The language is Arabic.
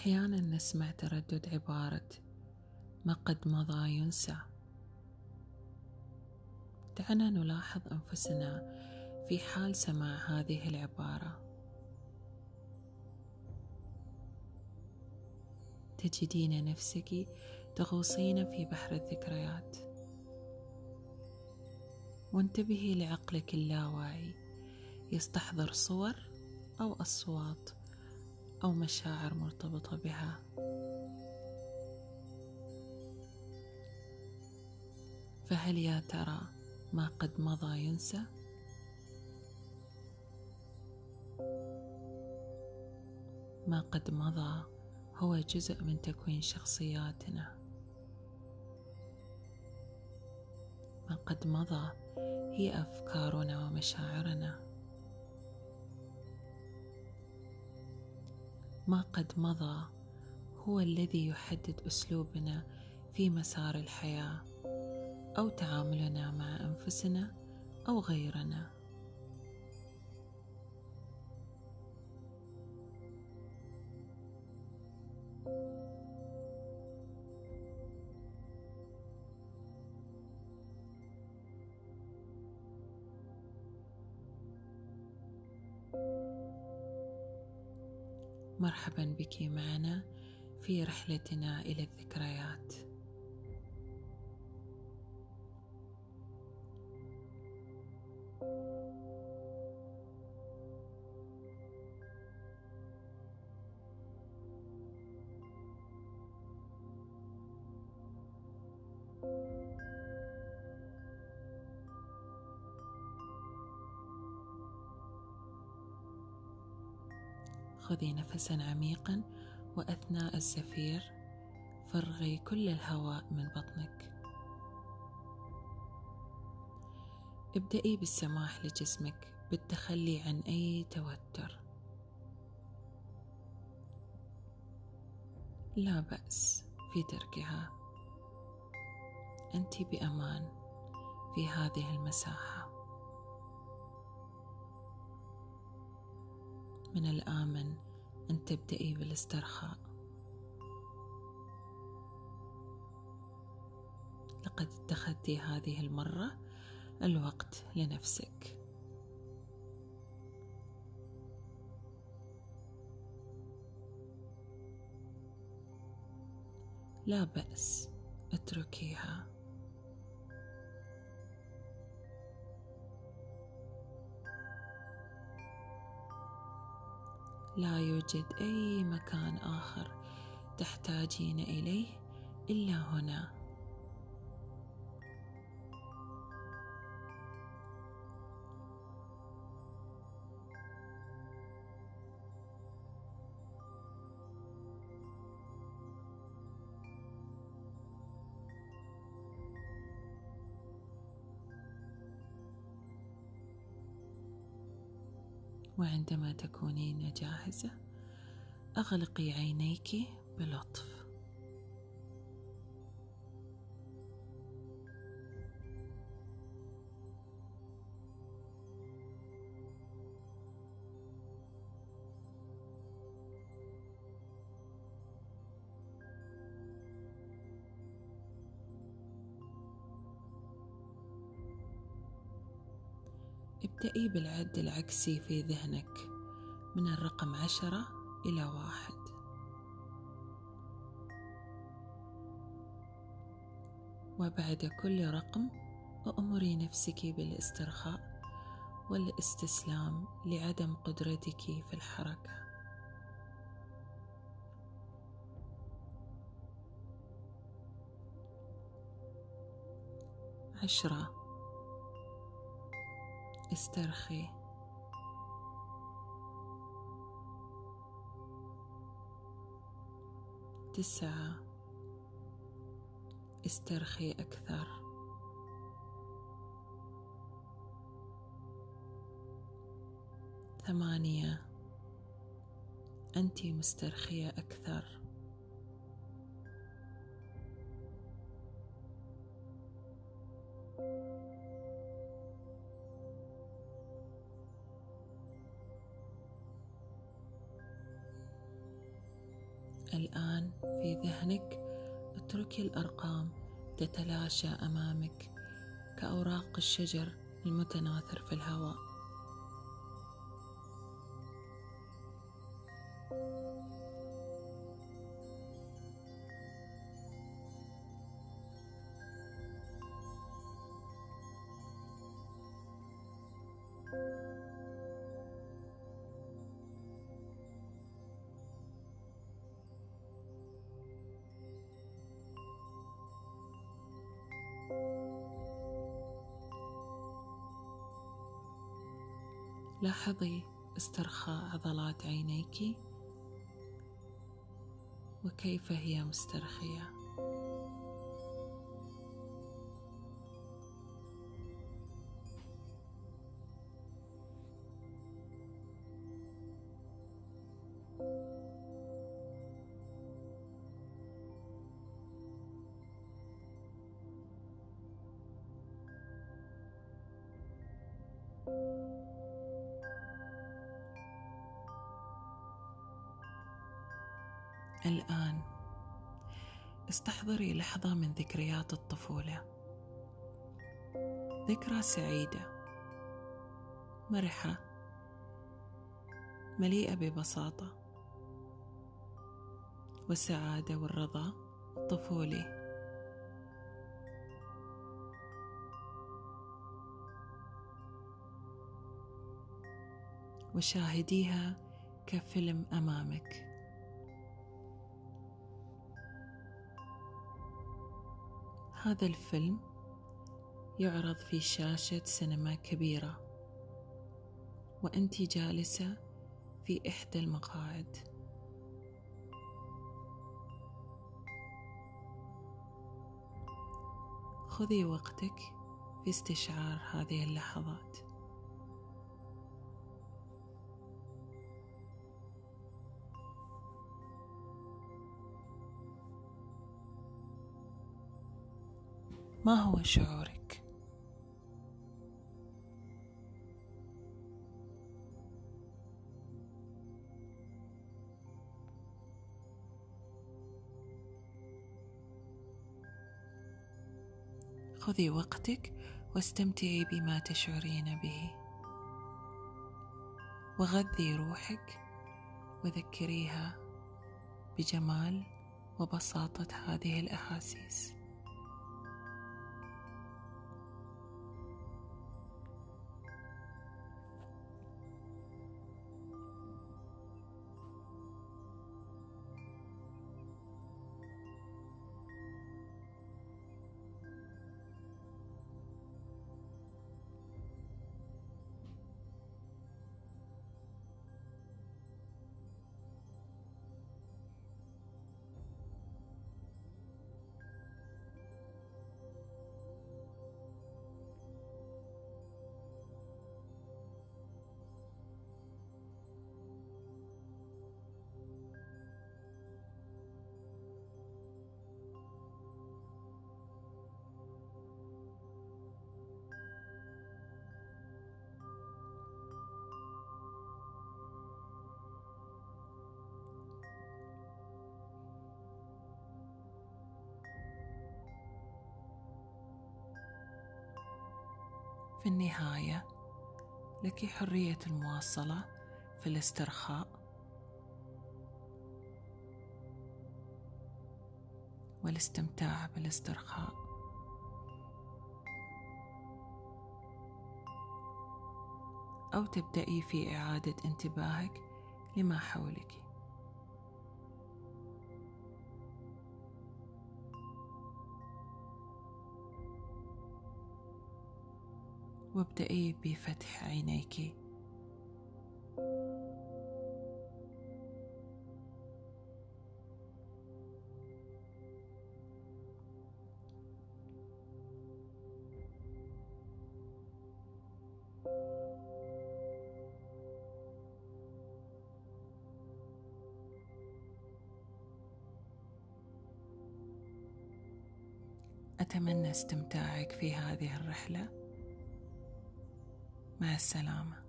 أحيانا نسمع تردد عبارة ما قد مضى ينسى دعنا نلاحظ أنفسنا في حال سماع هذه العبارة. تجدين نفسك تغوصين في بحر الذكريات. وانتبهي لعقلك اللاواعي. يستحضر صور أو أصوات. أو مشاعر مرتبطة بها. فهل يا ترى ما قد مضى ينسى؟ ما قد مضى هو جزء من تكوين شخصياتنا. ما قد مضى هي أفكارنا ومشاعرنا. ما قد مضى هو الذي يحدد أسلوبنا في مسار الحياة أو تعاملنا مع أنفسنا أو غيرنا. مرحبا بك معنا في رحلتنا إلى الذكريات. خذي نفسا عميقا وأثناء الزفير فرغي كل الهواء من بطنك. ابدأي بالسماح لجسمك بالتخلي عن أي توتر. لا بأس في تركها. أنت بأمان في هذه المساحة. من الآمن أن تبدأي بالاسترخاء. لقد اتخذت هذه المرة الوقت لنفسك. لا بأس أتركيها. لا يوجد أي مكان آخر تحتاجين إليه إلا هنا. وعندما تكونين جاهزة أغلقي عينيك بلطف ابدأي بالعد العكسي في ذهنك من الرقم عشرة إلى واحد. وبعد كل رقم أمري نفسك بالاسترخاء والاستسلام لعدم قدرتك في الحركة. عشرة استرخي. تسعة. استرخي أكثر. ثمانية. أنت مسترخية أكثر. الآن في ذهنك اتركي الأرقام تتلاشى أمامك كأوراق الشجر المتناثر في الهواء. لاحظي استرخاء عضلات عينيك وكيف هي مسترخية؟ الآن. استحضري لحظة من ذكريات الطفولة. ذكرى سعيدة. مرحة. مليئة ببساطة. والسعادة والرضا الطفولي. وشاهديها كفيلم أمامك. هذا الفيلم يعرض في شاشة سينما كبيرة وأنت جالسة في إحدى المقاعد. خذي وقتك في استشعار هذه اللحظات. ما هو شعورك؟ خذي وقتك واستمتعي بما تشعرين به. وغذي روحك وذكريها بجمال وبساطة هذه الأحاسيس. في النهاية لك حرية المواصلة في الاسترخاء. والاستمتاع بالاسترخاء. أو تبدأي في إعادة انتباهك لما حولك. وابدأي بفتح عينيك. أتمنى استمتاعك في هذه الرحلة. مع السلامة.